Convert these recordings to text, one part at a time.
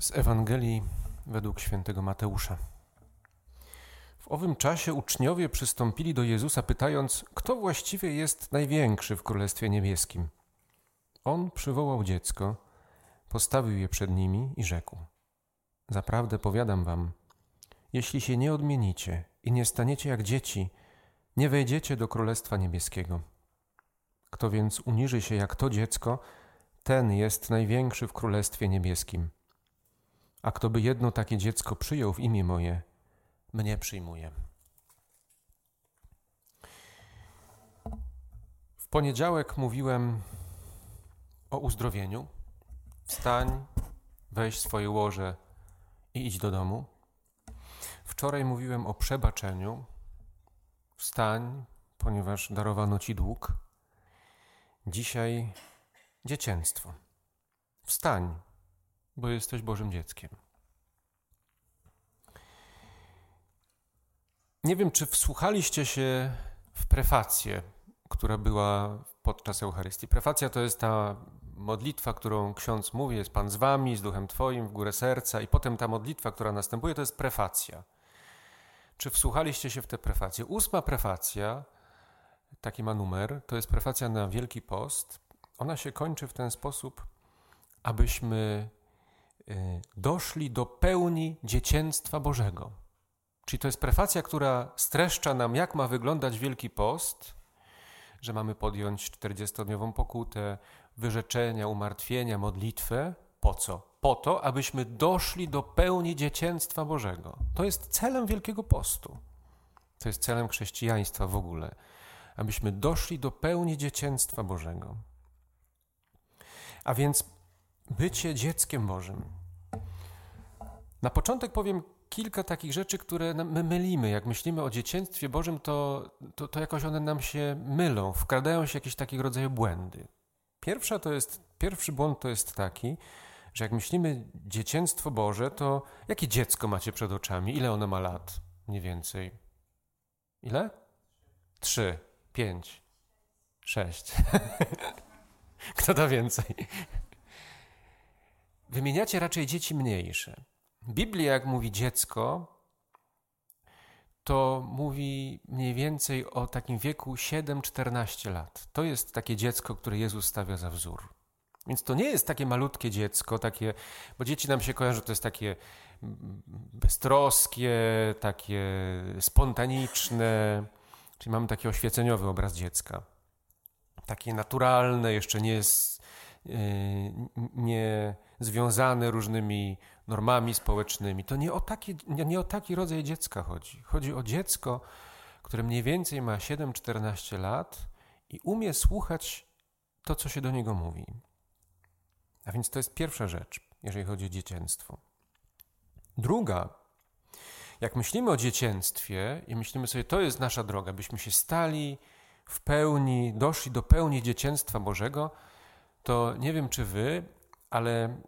z Ewangelii według świętego Mateusza. W owym czasie uczniowie przystąpili do Jezusa, pytając, kto właściwie jest największy w Królestwie Niebieskim. On przywołał dziecko, postawił je przed nimi i rzekł: Zaprawdę powiadam wam, jeśli się nie odmienicie i nie staniecie jak dzieci, nie wejdziecie do Królestwa Niebieskiego. Kto więc uniży się jak to dziecko, ten jest największy w Królestwie Niebieskim. A kto by jedno takie dziecko przyjął w imię moje, mnie przyjmuje. W poniedziałek mówiłem o uzdrowieniu. Wstań, weź swoje łoże i idź do domu. Wczoraj mówiłem o przebaczeniu. Wstań, ponieważ darowano ci dług. Dzisiaj dziecięctwo. Wstań, bo jesteś Bożym dzieckiem. Nie wiem, czy wsłuchaliście się w prefację, która była podczas Eucharystii. Prefacja to jest ta modlitwa, którą ksiądz mówi, jest Pan z wami, z duchem Twoim, w górę serca, i potem ta modlitwa, która następuje, to jest prefacja. Czy wsłuchaliście się w tę prefację? Ósma prefacja, taki ma numer, to jest prefacja na Wielki Post. Ona się kończy w ten sposób, abyśmy doszli do pełni dziecięctwa Bożego. Czyli to jest prefacja, która streszcza nam, jak ma wyglądać Wielki Post, że mamy podjąć 40-dniową pokutę, wyrzeczenia, umartwienia, modlitwę. Po co? Po to, abyśmy doszli do pełni dziecięctwa Bożego. To jest celem Wielkiego Postu. To jest celem chrześcijaństwa w ogóle. Abyśmy doszli do pełni dziecięstwa Bożego. A więc bycie dzieckiem Bożym. Na początek powiem kilka takich rzeczy, które my mylimy. Jak myślimy o dzieciństwie Bożym, to, to, to jakoś one nam się mylą, wkradają się jakieś takiego rodzaju błędy. Pierwsza to jest, pierwszy błąd to jest taki, że jak myślimy dzieciństwo Boże, to jakie dziecko macie przed oczami? Ile ono ma lat? Mniej więcej. Ile? Trzy, pięć, sześć. Kto da więcej? Wymieniacie raczej dzieci mniejsze. Biblia, jak mówi dziecko, to mówi mniej więcej o takim wieku 7-14 lat. To jest takie dziecko, które Jezus stawia za wzór. Więc to nie jest takie malutkie dziecko, takie, bo dzieci nam się kojarzą, to jest takie beztroskie, takie spontaniczne, czyli mamy taki oświeceniowy obraz dziecka. Takie naturalne, jeszcze nie jest yy, nie związane różnymi normami społecznymi. To nie o taki, nie, nie o taki rodzaj dziecka chodzi. Chodzi o dziecko, które mniej więcej ma 7-14 lat i umie słuchać to, co się do niego mówi. A więc to jest pierwsza rzecz, jeżeli chodzi o dzieciństwo. Druga, jak myślimy o dzieciństwie i myślimy sobie, to jest nasza droga, byśmy się stali w pełni, doszli do pełni dzieciństwa Bożego, to nie wiem czy wy, ale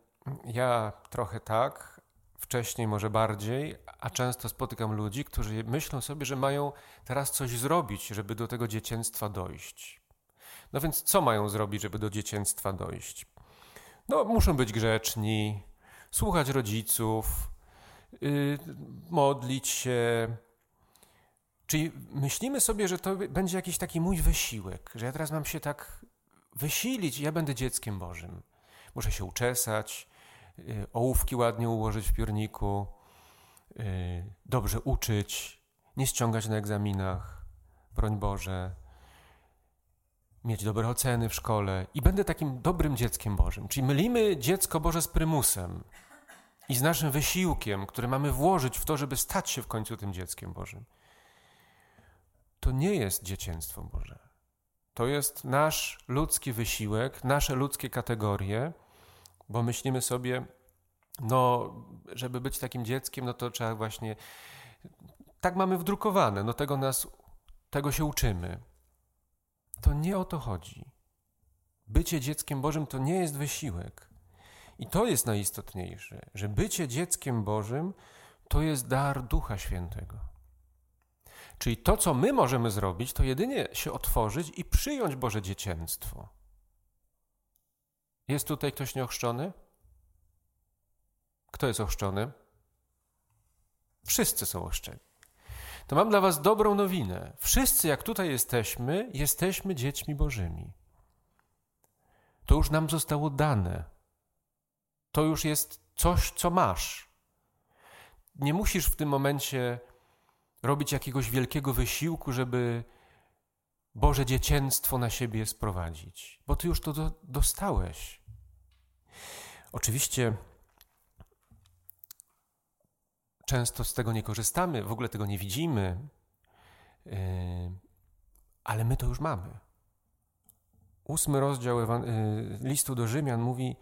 ja trochę tak, wcześniej może bardziej, a często spotykam ludzi, którzy myślą sobie, że mają teraz coś zrobić, żeby do tego dzieciństwa dojść. No więc co mają zrobić, żeby do dzieciństwa dojść? No, muszą być grzeczni, słuchać rodziców, yy, modlić się. Czyli myślimy sobie, że to będzie jakiś taki mój wysiłek, że ja teraz mam się tak wysilić, ja będę dzieckiem Bożym. Muszę się uczesać, ołówki ładnie ułożyć w piórniku, y, dobrze uczyć, nie ściągać na egzaminach, broń Boże, mieć dobre oceny w szkole i będę takim dobrym dzieckiem Bożym. Czyli mylimy dziecko Boże z prymusem i z naszym wysiłkiem, który mamy włożyć w to, żeby stać się w końcu tym dzieckiem Bożym. To nie jest dzieciństwo Boże. To jest nasz ludzki wysiłek, nasze ludzkie kategorie, bo myślimy sobie, no, żeby być takim dzieckiem, no to trzeba właśnie. Tak mamy wdrukowane, no tego nas, tego się uczymy. To nie o to chodzi. Bycie dzieckiem Bożym to nie jest wysiłek. I to jest najistotniejsze, że bycie dzieckiem Bożym to jest dar Ducha Świętego. Czyli to, co my możemy zrobić, to jedynie się otworzyć i przyjąć Boże dziecięctwo. Jest tutaj ktoś nieochrzczony? Kto jest ochrzczony? Wszyscy są ochrzczeni. To mam dla Was dobrą nowinę. Wszyscy, jak tutaj jesteśmy, jesteśmy dziećmi Bożymi. To już nam zostało dane. To już jest coś, co masz. Nie musisz w tym momencie robić jakiegoś wielkiego wysiłku, żeby Boże dziecięctwo na siebie sprowadzić, bo Ty już to do, dostałeś. Oczywiście często z tego nie korzystamy, w ogóle tego nie widzimy, yy, ale my to już mamy. Ósmy rozdział yy, listu do Rzymian mówi: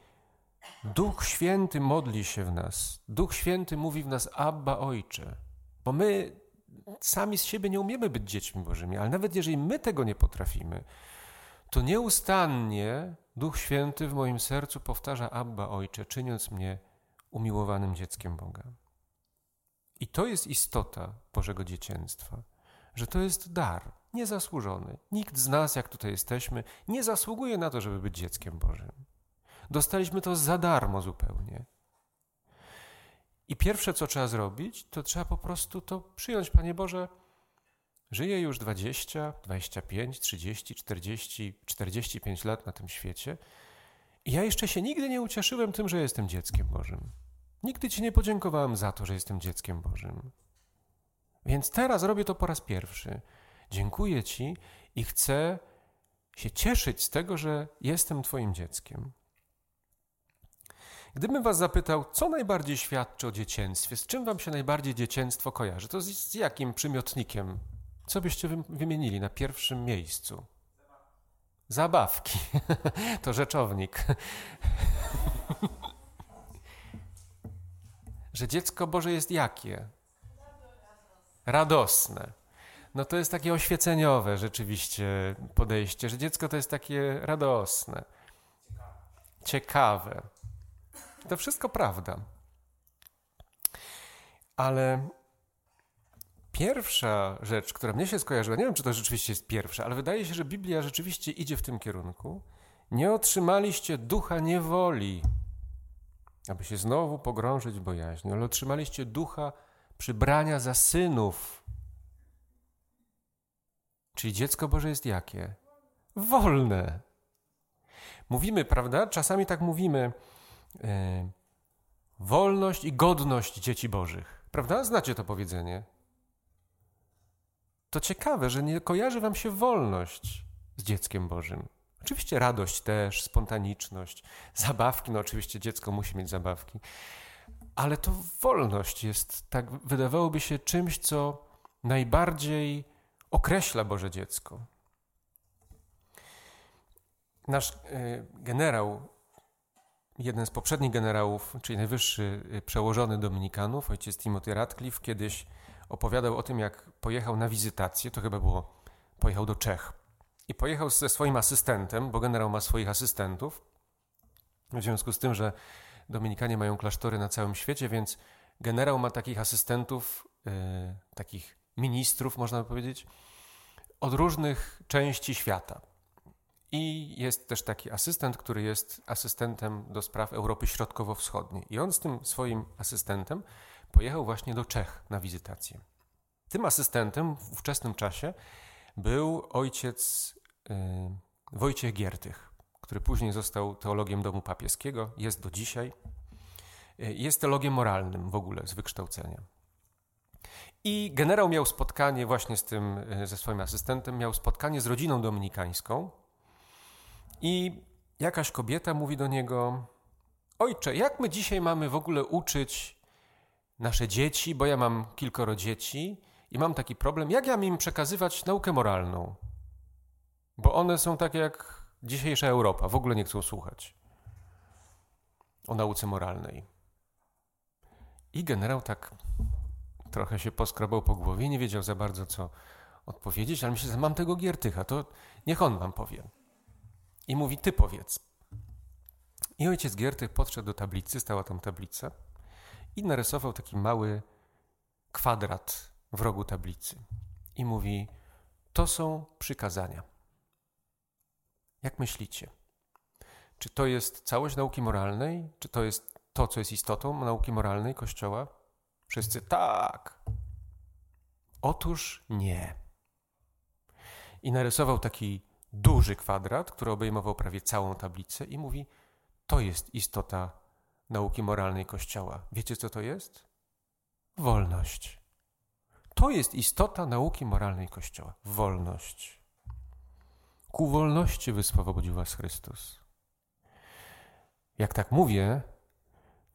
Duch Święty modli się w nas. Duch Święty mówi w nas: Abba, Ojcze. Bo my sami z siebie nie umiemy być dziećmi Bożymi, ale nawet jeżeli my tego nie potrafimy, to nieustannie Duch Święty w moim sercu powtarza Abba Ojcze, czyniąc mnie umiłowanym dzieckiem Boga. I to jest istota Bożego dziecięstwa, że to jest dar, niezasłużony. Nikt z nas, jak tutaj jesteśmy, nie zasługuje na to, żeby być dzieckiem Bożym. Dostaliśmy to za darmo zupełnie. I pierwsze, co trzeba zrobić, to trzeba po prostu to przyjąć. Panie Boże, żyję już 20, 25, 30, 40, 45 lat na tym świecie i ja jeszcze się nigdy nie ucieszyłem tym, że jestem dzieckiem Bożym. Nigdy Ci nie podziękowałem za to, że jestem dzieckiem Bożym. Więc teraz robię to po raz pierwszy. Dziękuję Ci i chcę się cieszyć z tego, że jestem Twoim dzieckiem. Gdybym was zapytał, co najbardziej świadczy o dzieciństwie, z czym wam się najbardziej dzieciństwo kojarzy, to z, z jakim przymiotnikiem? Co byście wymienili na pierwszym miejscu? Zabawki. to rzeczownik. że dziecko Boże jest jakie? Radosne. No to jest takie oświeceniowe rzeczywiście podejście, że dziecko to jest takie radosne, ciekawe. To wszystko prawda. Ale pierwsza rzecz, która mnie się skojarzyła, nie wiem, czy to rzeczywiście jest pierwsza, ale wydaje się, że Biblia rzeczywiście idzie w tym kierunku. Nie otrzymaliście ducha niewoli, aby się znowu pogrążyć w bojaźni, ale otrzymaliście ducha przybrania za synów. Czyli dziecko Boże jest jakie? Wolne. Mówimy, prawda? Czasami tak mówimy wolność i godność dzieci bożych. Prawda? Znacie to powiedzenie. To ciekawe, że nie kojarzy wam się wolność z dzieckiem Bożym. Oczywiście radość też, spontaniczność, zabawki, no oczywiście dziecko musi mieć zabawki, ale to wolność jest, tak wydawałoby się, czymś, co najbardziej określa Boże dziecko. Nasz e, generał jeden z poprzednich generałów, czyli najwyższy y, przełożony Dominikanów, ojciec Timothy Radcliffe, kiedyś opowiadał o tym, jak pojechał na wizytację, to chyba było, pojechał do Czech. I pojechał ze swoim asystentem, bo generał ma swoich asystentów. W związku z tym, że Dominikanie mają klasztory na całym świecie, więc generał ma takich asystentów, yy, takich ministrów, można by powiedzieć, od różnych części świata. I jest też taki asystent, który jest asystentem do spraw Europy Środkowo-Wschodniej. I on z tym swoim asystentem pojechał właśnie do Czech na wizytację. Tym asystentem w ówczesnym czasie był ojciec yy, Wojciech Giertych, który później został teologiem domu papieskiego, jest do dzisiaj. Yy, jest teologiem moralnym w ogóle z wykształcenia. I generał miał spotkanie właśnie z tym, yy, ze swoim asystentem, miał spotkanie z rodziną dominikańską, i jakaś kobieta mówi do niego: Ojcze, jak my dzisiaj mamy w ogóle uczyć nasze dzieci, bo ja mam kilkoro dzieci i mam taki problem, jak ja mam im przekazywać naukę moralną? Bo one są takie jak dzisiejsza Europa, w ogóle nie chcą słuchać o nauce moralnej. I generał tak trochę się poskrobał po głowie, nie wiedział za bardzo co odpowiedzieć, ale myślę, że mam tego Giertycha, to niech on wam powie i mówi: Ty powiedz. I ojciec Giertych podszedł do tablicy, stała tam tablica i narysował taki mały kwadrat w rogu tablicy. I mówi: To są przykazania. Jak myślicie? Czy to jest całość nauki moralnej, czy to jest to, co jest istotą nauki moralnej Kościoła? Wszyscy tak. Otóż nie. I narysował taki duży kwadrat, który obejmował prawie całą tablicę i mówi: To jest istota nauki moralnej Kościoła. Wiecie, co to jest? Wolność. To jest istota nauki moralnej Kościoła. Wolność. Ku wolności wyswobodził was Chrystus. Jak tak mówię,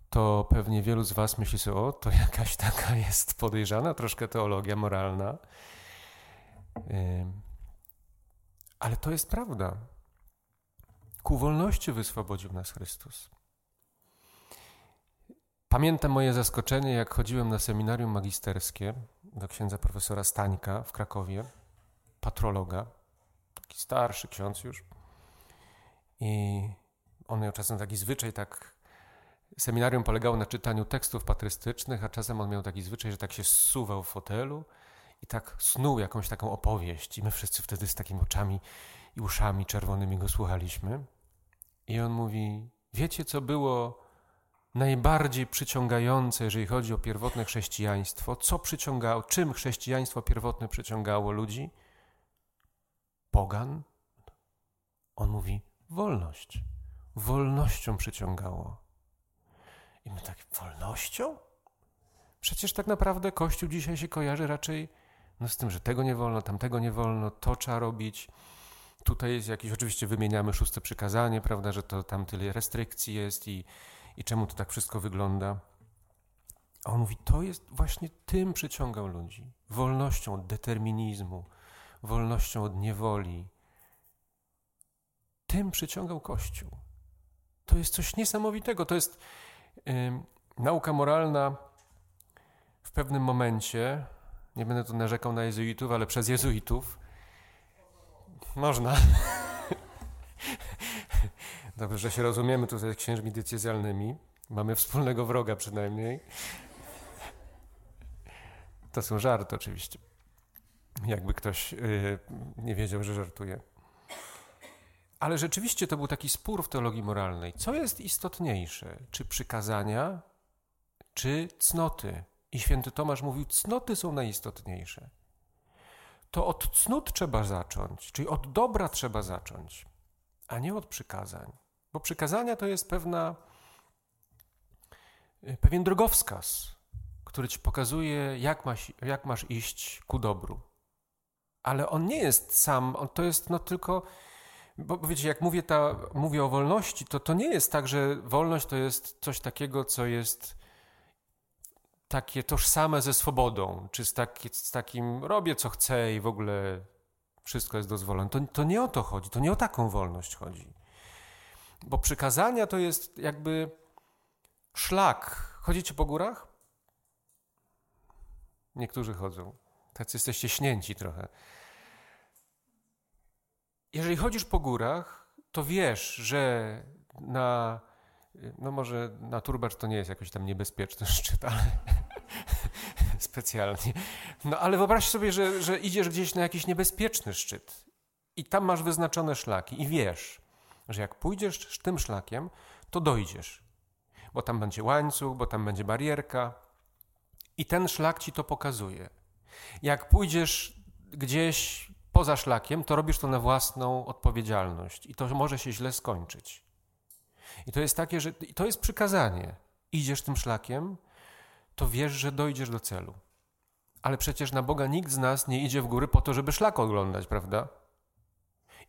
to pewnie wielu z was myśli sobie, o, to jakaś taka jest podejrzana troszkę teologia moralna. Ale to jest prawda. Ku wolności wyswobodził nas Chrystus. Pamiętam moje zaskoczenie, jak chodziłem na seminarium magisterskie do księdza profesora Stańka w Krakowie, patrologa, taki starszy ksiądz już. I on miał czasem taki zwyczaj, tak. Seminarium polegało na czytaniu tekstów patrystycznych, a czasem on miał taki zwyczaj, że tak się zsuwał w fotelu i tak snuł jakąś taką opowieść. I my wszyscy wtedy z takimi oczami i uszami czerwonymi go słuchaliśmy. I on mówi: Wiecie, co było najbardziej przyciągające, jeżeli chodzi o pierwotne chrześcijaństwo? Co przyciągało, czym chrześcijaństwo pierwotne przyciągało ludzi? Pogan? On mówi: wolność. Wolnością przyciągało. I my tak, wolnością? Przecież tak naprawdę Kościół dzisiaj się kojarzy raczej no z tym, że tego nie wolno, tamtego nie wolno, to trzeba robić. Tutaj jest jakieś, oczywiście wymieniamy szóste przykazanie, prawda, że to tam tyle restrykcji jest i, i czemu to tak wszystko wygląda. A on mówi, to jest właśnie tym przyciągał ludzi. Wolnością od determinizmu, wolnością od niewoli. Tym przyciągał Kościół. To jest coś niesamowitego. To jest yy, nauka moralna w pewnym momencie nie będę tu narzekał na jezuitów, ale przez jezuitów można. Dobrze, że się rozumiemy tutaj z księżmi decyzjalnymi. Mamy wspólnego wroga przynajmniej. To są żarty oczywiście. Jakby ktoś yy, nie wiedział, że żartuje. Ale rzeczywiście to był taki spór w teologii moralnej. Co jest istotniejsze? Czy przykazania, czy cnoty? I święty Tomasz mówił, cnoty są najistotniejsze. To od cnót trzeba zacząć, czyli od dobra trzeba zacząć, a nie od przykazań. Bo przykazania to jest pewna, y, pewien drogowskaz, który ci pokazuje, jak masz, jak masz iść ku dobru. Ale on nie jest sam, on to jest no tylko. Bo wiecie, jak mówię, ta, mówię o wolności, to to nie jest tak, że wolność to jest coś takiego, co jest takie tożsame ze swobodą, czy z, taki, z takim robię co chcę i w ogóle wszystko jest dozwolone. To, to nie o to chodzi, to nie o taką wolność chodzi. Bo przykazania to jest jakby szlak. Chodzicie po górach? Niektórzy chodzą. Tacy jesteście śnięci trochę. Jeżeli chodzisz po górach, to wiesz, że na no może na turbacz to nie jest jakoś tam niebezpieczny szczyt, ale specjalnie. No ale wyobraź sobie, że, że idziesz gdzieś na jakiś niebezpieczny szczyt i tam masz wyznaczone szlaki i wiesz, że jak pójdziesz tym szlakiem, to dojdziesz. Bo tam będzie łańcuch, bo tam będzie barierka i ten szlak ci to pokazuje. Jak pójdziesz gdzieś poza szlakiem, to robisz to na własną odpowiedzialność i to może się źle skończyć. I to jest takie, że to jest przykazanie. Idziesz tym szlakiem, to wiesz, że dojdziesz do celu. Ale przecież na Boga nikt z nas nie idzie w góry po to, żeby szlak oglądać, prawda?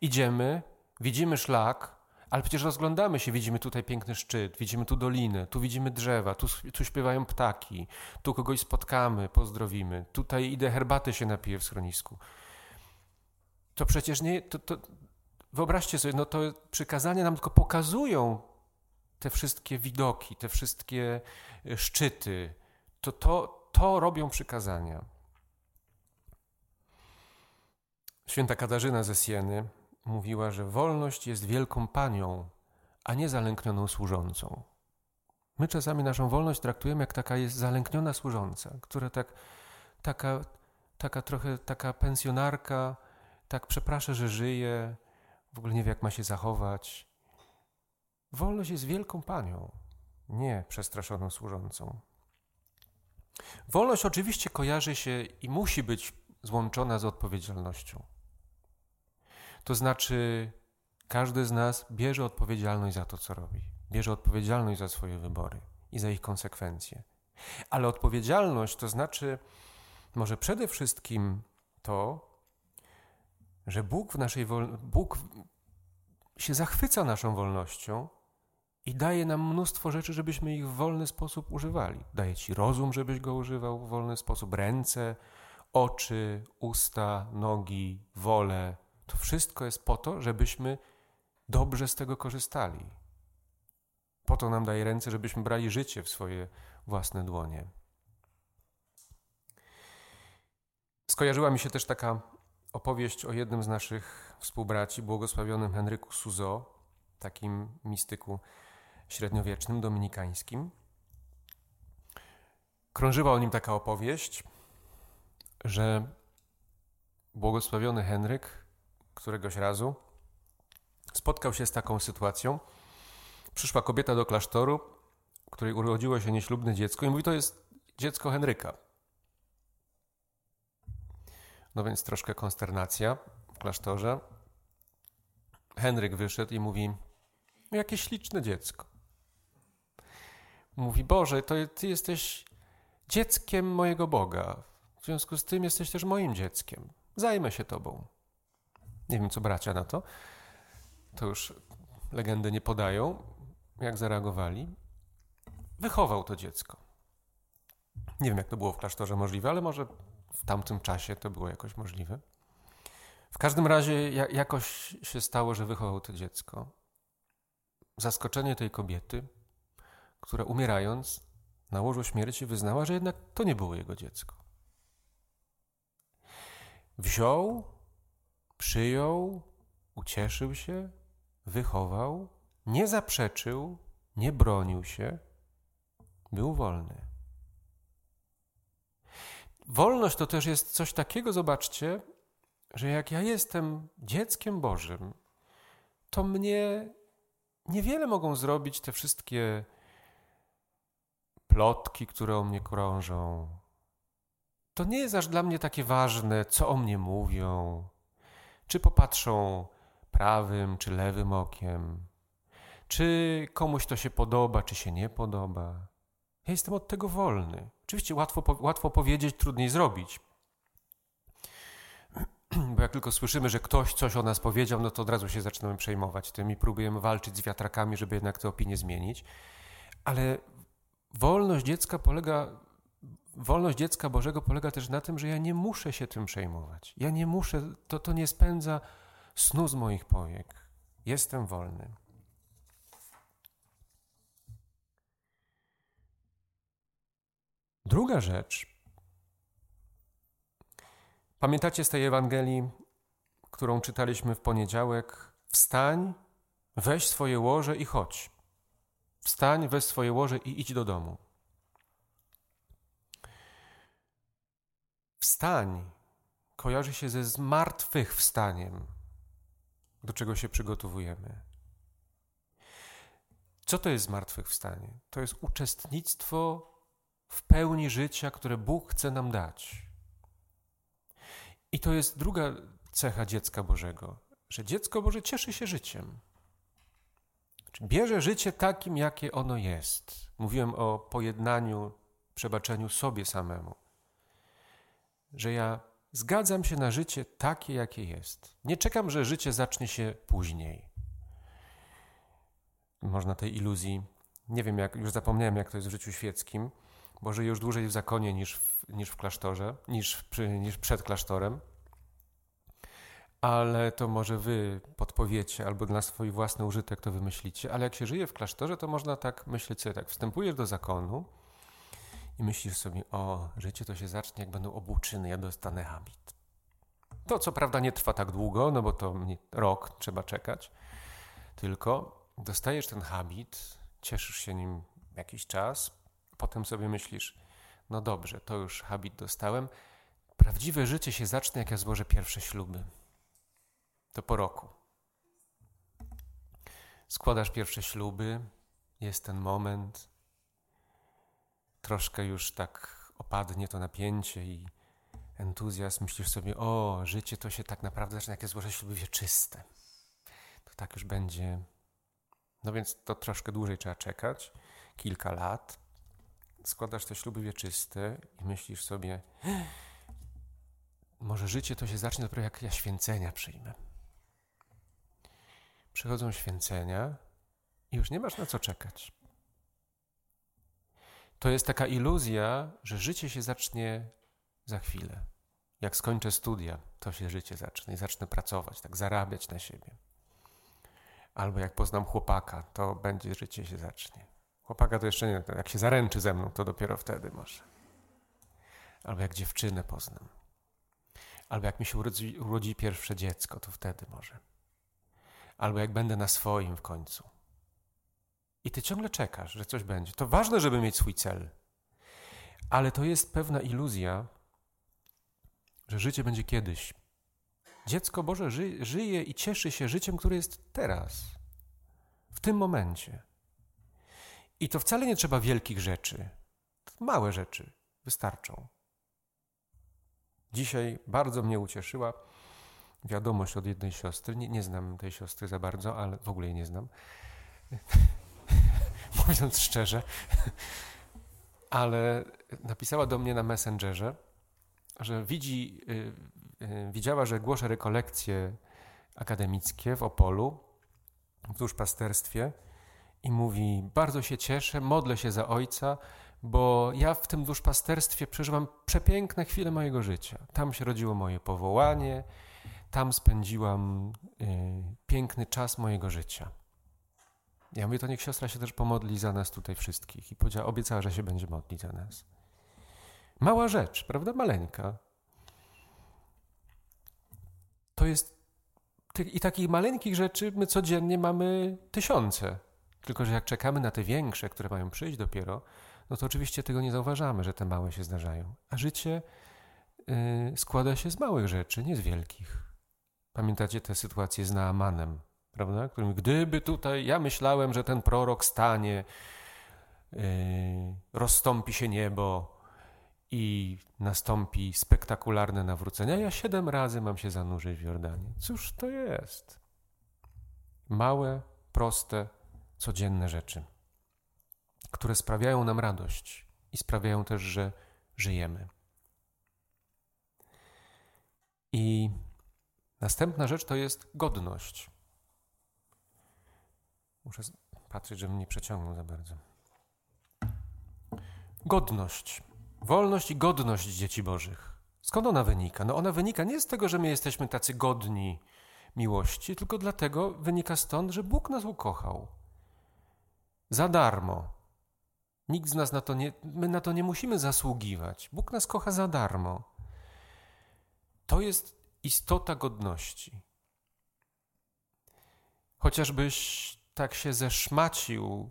Idziemy, widzimy szlak, ale przecież rozglądamy się, widzimy tutaj piękny szczyt, widzimy tu dolinę, tu widzimy drzewa, tu, tu śpiewają ptaki, tu kogoś spotkamy, pozdrowimy, tutaj idę herbaty się napiję w schronisku. To przecież nie, to, to, wyobraźcie sobie, no to przykazania nam tylko pokazują te wszystkie widoki, te wszystkie e, szczyty, to, to, to robią przykazania. Święta Katarzyna ze Sieny mówiła, że wolność jest wielką panią, a nie zalęknioną służącą. My czasami naszą wolność traktujemy jak taka jest zalękniona służąca, która tak, taka, taka trochę taka pensjonarka, tak przeprasza, że żyje, w ogóle nie wie, jak ma się zachować. Wolność jest wielką panią. nie przestraszoną służącą. Wolność oczywiście kojarzy się i musi być złączona z odpowiedzialnością. To znaczy, każdy z nas bierze odpowiedzialność za to, co robi, bierze odpowiedzialność za swoje wybory i za ich konsekwencje. Ale odpowiedzialność to znaczy, może przede wszystkim to, że Bóg w naszej wol... Bóg się zachwyca naszą wolnością i daje nam mnóstwo rzeczy, żebyśmy ich w wolny sposób używali. Daje ci rozum, żebyś go używał w wolny sposób, ręce, oczy, usta, nogi, wolę. To wszystko jest po to, żebyśmy dobrze z tego korzystali. Po to nam daje ręce, żebyśmy brali życie w swoje własne dłonie. Skojarzyła mi się też taka opowieść o jednym z naszych współbraci, błogosławionym Henryku Suzo, takim mistyku średniowiecznym, dominikańskim. Krążyła o nim taka opowieść, że błogosławiony Henryk któregoś razu spotkał się z taką sytuacją. Przyszła kobieta do klasztoru, której urodziło się nieślubne dziecko i mówi, to jest dziecko Henryka. No więc troszkę konsternacja w klasztorze. Henryk wyszedł i mówi: Jakie śliczne dziecko. Mówi: Boże, to ty jesteś dzieckiem mojego Boga. W związku z tym jesteś też moim dzieckiem. Zajmę się tobą. Nie wiem, co bracia na to. To już legendy nie podają, jak zareagowali. Wychował to dziecko. Nie wiem, jak to było w klasztorze możliwe, ale może w tamtym czasie to było jakoś możliwe. W każdym razie jakoś się stało, że wychował to dziecko. Zaskoczenie tej kobiety, która umierając na łożu śmierci wyznała, że jednak to nie było jego dziecko. Wziął, przyjął, ucieszył się, wychował, nie zaprzeczył, nie bronił się, był wolny. Wolność to też jest coś takiego, zobaczcie, że jak ja jestem dzieckiem Bożym, to mnie niewiele mogą zrobić te wszystkie plotki, które o mnie krążą. To nie jest aż dla mnie takie ważne, co o mnie mówią, czy popatrzą prawym czy lewym okiem, czy komuś to się podoba, czy się nie podoba. Ja jestem od tego wolny. Oczywiście łatwo, łatwo powiedzieć, trudniej zrobić. Bo jak tylko słyszymy, że ktoś coś o nas powiedział, no to od razu się zaczynamy przejmować tym i próbujemy walczyć z wiatrakami, żeby jednak tę opinię zmienić. Ale wolność dziecka polega, wolność dziecka Bożego polega też na tym, że ja nie muszę się tym przejmować. Ja nie muszę, to, to nie spędza snu z moich powiek. Jestem wolny. Druga rzecz. Pamiętacie z tej Ewangelii, którą czytaliśmy w poniedziałek? Wstań, weź swoje łoże i chodź. Wstań, weź swoje łoże i idź do domu. Wstań kojarzy się ze zmartwychwstaniem, do czego się przygotowujemy. Co to jest zmartwychwstanie? To jest uczestnictwo w pełni życia, które Bóg chce nam dać. I to jest druga cecha dziecka Bożego, że dziecko Boże cieszy się życiem. Bierze życie takim, jakie ono jest. Mówiłem o pojednaniu, przebaczeniu sobie samemu. Że ja zgadzam się na życie takie, jakie jest. Nie czekam, że życie zacznie się później. Można tej iluzji, nie wiem, jak, już zapomniałem, jak to jest w życiu świeckim, bo żyje już dłużej w zakonie niż w, niż w klasztorze, niż, niż przed klasztorem. Ale to może wy podpowiecie, albo na swój własny użytek to wymyślicie. Ale jak się żyje w klasztorze, to można tak myśleć sobie tak. Wstępujesz do zakonu i myślisz sobie, o, życie to się zacznie, jak będą obłuczyny, ja dostanę habit. To co prawda nie trwa tak długo, no bo to rok trzeba czekać, tylko dostajesz ten habit, cieszysz się nim jakiś czas, Potem sobie myślisz, no dobrze, to już habit dostałem. Prawdziwe życie się zacznie, jak ja złożę pierwsze śluby. To po roku. Składasz pierwsze śluby, jest ten moment, troszkę już tak opadnie to napięcie i entuzjazm, myślisz sobie, o, życie to się tak naprawdę zaczyna, jak jest złożenie śluby wieczyste. To tak już będzie. No więc to troszkę dłużej trzeba czekać, kilka lat. Składasz te śluby wieczyste i myślisz sobie, może życie to się zacznie dopiero jak ja święcenia przyjmę. Przychodzą święcenia i już nie masz na co czekać. To jest taka iluzja, że życie się zacznie za chwilę. Jak skończę studia, to się życie zacznie i zacznę pracować, tak zarabiać na siebie. Albo jak poznam chłopaka, to będzie życie się zacznie. Chłopaka to jeszcze nie, jak się zaręczy ze mną, to dopiero wtedy może. Albo jak dziewczynę poznam. Albo jak mi się urodzi, urodzi pierwsze dziecko, to wtedy może. Albo jak będę na swoim w końcu. I ty ciągle czekasz, że coś będzie. To ważne, żeby mieć swój cel. Ale to jest pewna iluzja, że życie będzie kiedyś. Dziecko Boże ży, żyje i cieszy się życiem, które jest teraz, w tym momencie. I to wcale nie trzeba wielkich rzeczy. Małe rzeczy wystarczą. Dzisiaj bardzo mnie ucieszyła wiadomość od jednej siostry. Nie, nie znam tej siostry za bardzo, ale w ogóle jej nie znam. Mówiąc szczerze, ale napisała do mnie na Messengerze, że widzi, y, y, widziała, że głoszę rekolekcje akademickie w Opolu, w duszpasterstwie i mówi, bardzo się cieszę, modlę się za ojca, bo ja w tym duszpasterstwie przeżywam przepiękne chwile mojego życia. Tam się rodziło moje powołanie, tam spędziłam y, piękny czas mojego życia. Ja mówię, to niech siostra się też pomodli za nas tutaj wszystkich. I powiedziała, obiecała, że się będzie modlić za nas. Mała rzecz, prawda? Maleńka. To jest. I takich maleńkich rzeczy my codziennie mamy tysiące. Tylko, że jak czekamy na te większe, które mają przyjść dopiero, no to oczywiście tego nie zauważamy, że te małe się zdarzają. A życie yy, składa się z małych rzeczy, nie z wielkich. Pamiętacie tę sytuację z Naamanem, prawda? Którym gdyby tutaj, ja myślałem, że ten prorok stanie, yy, rozstąpi się niebo i nastąpi spektakularne nawrócenie. Ja siedem razy mam się zanurzyć w Jordanie. Cóż to jest? Małe, proste, codzienne rzeczy, które sprawiają nam radość i sprawiają też, że żyjemy. I następna rzecz to jest godność. Muszę patrzeć, żebym nie przeciągnął za bardzo. Godność. Wolność i godność dzieci Bożych. Skąd ona wynika? No ona wynika nie z tego, że my jesteśmy tacy godni miłości, tylko dlatego wynika stąd, że Bóg nas ukochał. Za darmo. Nikt z nas na to nie, my na to nie musimy zasługiwać. Bóg nas kocha za darmo. To jest istota godności. Chociażbyś tak się zeszmacił,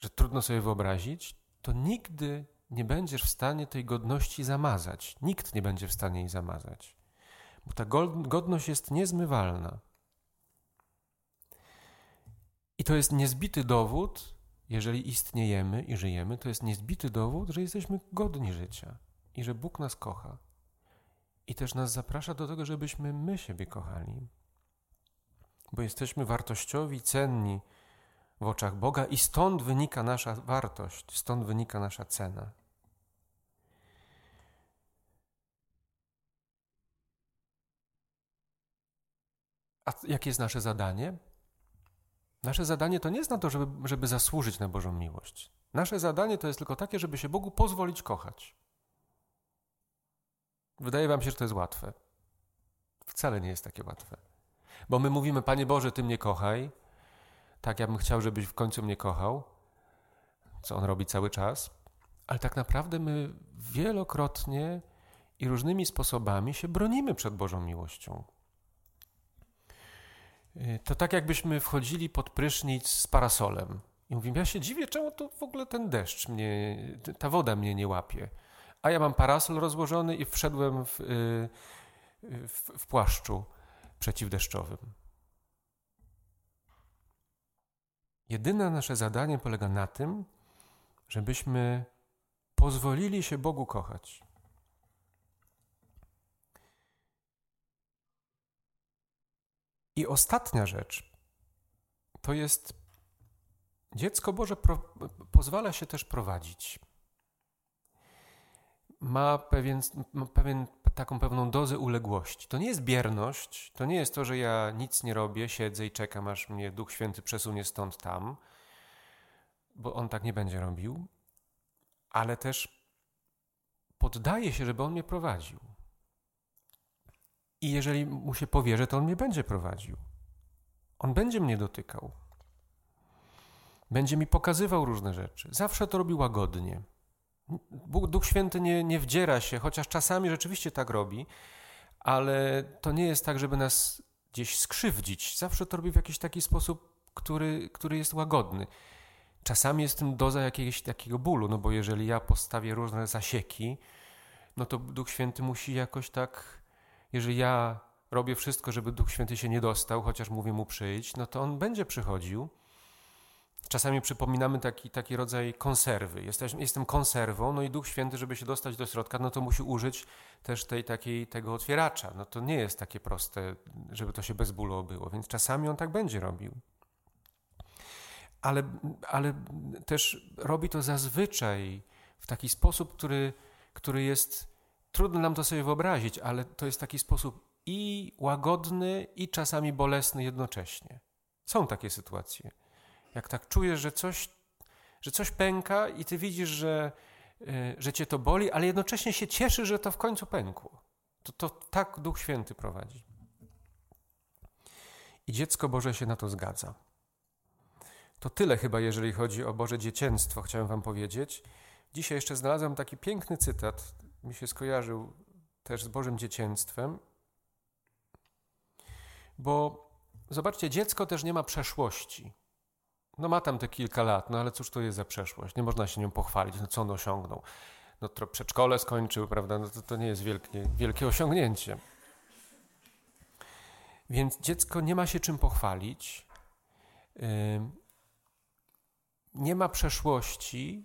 że trudno sobie wyobrazić, to nigdy nie będziesz w stanie tej godności zamazać. Nikt nie będzie w stanie jej zamazać. Bo ta godność jest niezmywalna. I to jest niezbity dowód, jeżeli istniejemy i żyjemy, to jest niezbity dowód, że jesteśmy godni życia i że Bóg nas kocha. I też nas zaprasza do tego, żebyśmy my siebie kochali. Bo jesteśmy wartościowi, cenni w oczach Boga i stąd wynika nasza wartość, stąd wynika nasza cena. A jakie jest nasze zadanie? Nasze zadanie to nie jest na to, żeby, żeby zasłużyć na Bożą miłość. Nasze zadanie to jest tylko takie, żeby się Bogu pozwolić kochać. Wydaje wam się, że to jest łatwe. Wcale nie jest takie łatwe. Bo my mówimy, Panie Boże, Ty mnie kochaj. Tak, ja bym chciał, żebyś w końcu mnie kochał, co On robi cały czas. Ale tak naprawdę my wielokrotnie i różnymi sposobami się bronimy przed Bożą miłością. Y, to tak jakbyśmy wchodzili pod prysznic z parasolem. I mówimy, ja się dziwię, czemu to w ogóle ten deszcz mnie, ta woda mnie nie łapie. A ja mam parasol rozłożony i wszedłem w, y, w, w płaszczu przeciwdeszczowym. Jedyne nasze zadanie polega na tym, żebyśmy pozwolili się Bogu kochać. I ostatnia rzecz to jest dziecko Boże pro, pozwala się też prowadzić. Ma pewien, pewien, taką pewną dozę uległości. To nie jest bierność, to nie jest to, że ja nic nie robię, siedzę i czekam, aż mnie Duch Święty przesunie stąd tam, bo On tak nie będzie robił, ale też poddaje się, żeby On mnie prowadził. I jeżeli mu się powierzę, to on mnie będzie prowadził. On będzie mnie dotykał. Będzie mi pokazywał różne rzeczy. Zawsze to robi łagodnie. Bóg, Duch Święty nie, nie wdziera się, chociaż czasami rzeczywiście tak robi, ale to nie jest tak, żeby nas gdzieś skrzywdzić. Zawsze to robi w jakiś taki sposób, który, który jest łagodny. Czasami jest tym doza jakiegoś takiego bólu, no bo jeżeli ja postawię różne zasieki, no to Duch Święty musi jakoś tak jeżeli ja robię wszystko, żeby Duch Święty się nie dostał, chociaż mówię mu przyjść, no to on będzie przychodził. Czasami przypominamy taki, taki rodzaj konserwy. Jesteś, jestem konserwą, no i Duch Święty, żeby się dostać do środka, no to musi użyć też tej, takiej, tego otwieracza. No to nie jest takie proste, żeby to się bez bólu obyło, więc czasami on tak będzie robił. Ale, ale też robi to zazwyczaj w taki sposób, który, który jest Trudno nam to sobie wyobrazić, ale to jest taki sposób i łagodny, i czasami bolesny jednocześnie. Są takie sytuacje. Jak tak czujesz, że coś, że coś pęka i ty widzisz, że, e, że cię to boli, ale jednocześnie się cieszy, że to w końcu pękło. To, to tak Duch Święty prowadzi. I dziecko Boże się na to zgadza. To tyle chyba, jeżeli chodzi o Boże dzieciństwo, chciałem Wam powiedzieć. Dzisiaj jeszcze znalazłem taki piękny cytat mi się skojarzył też z Bożym dzieciństwem, bo zobaczcie, dziecko też nie ma przeszłości. No ma tam te kilka lat, no ale cóż to jest za przeszłość? Nie można się nią pochwalić, no co on osiągnął. No to przedszkole skończył, prawda? No to, to nie jest wielkie, wielkie osiągnięcie. Więc dziecko nie ma się czym pochwalić, nie ma przeszłości,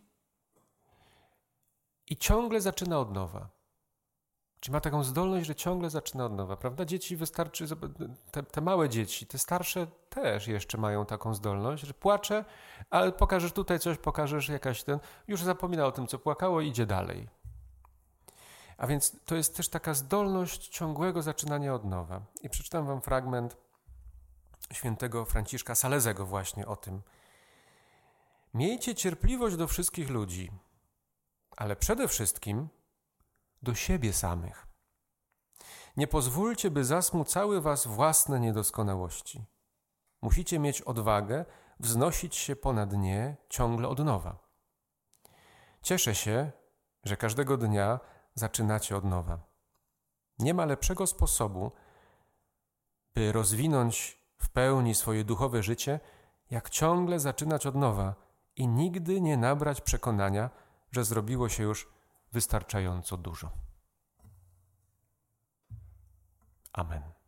i ciągle zaczyna od nowa. Czy ma taką zdolność, że ciągle zaczyna od nowa, prawda? Dzieci wystarczy, te, te, małe dzieci, te starsze też jeszcze mają taką zdolność, że płacze, ale pokażesz tutaj coś, pokażesz jakaś ten, już zapomina o tym, co płakało i idzie dalej. A więc to jest też taka zdolność ciągłego zaczynania od nowa. I przeczytam wam fragment świętego Franciszka Salezego właśnie o tym. Miejcie cierpliwość do wszystkich ludzi – ale przede wszystkim do siebie samych. Nie pozwólcie, by zasmucały was własne niedoskonałości. Musicie mieć odwagę wznosić się ponad nie ciągle od nowa. Cieszę się, że każdego dnia zaczynacie od nowa. Nie ma lepszego sposobu, by rozwinąć w pełni swoje duchowe życie, jak ciągle zaczynać od nowa i nigdy nie nabrać przekonania, że zrobiło się już wystarczająco dużo. Amen.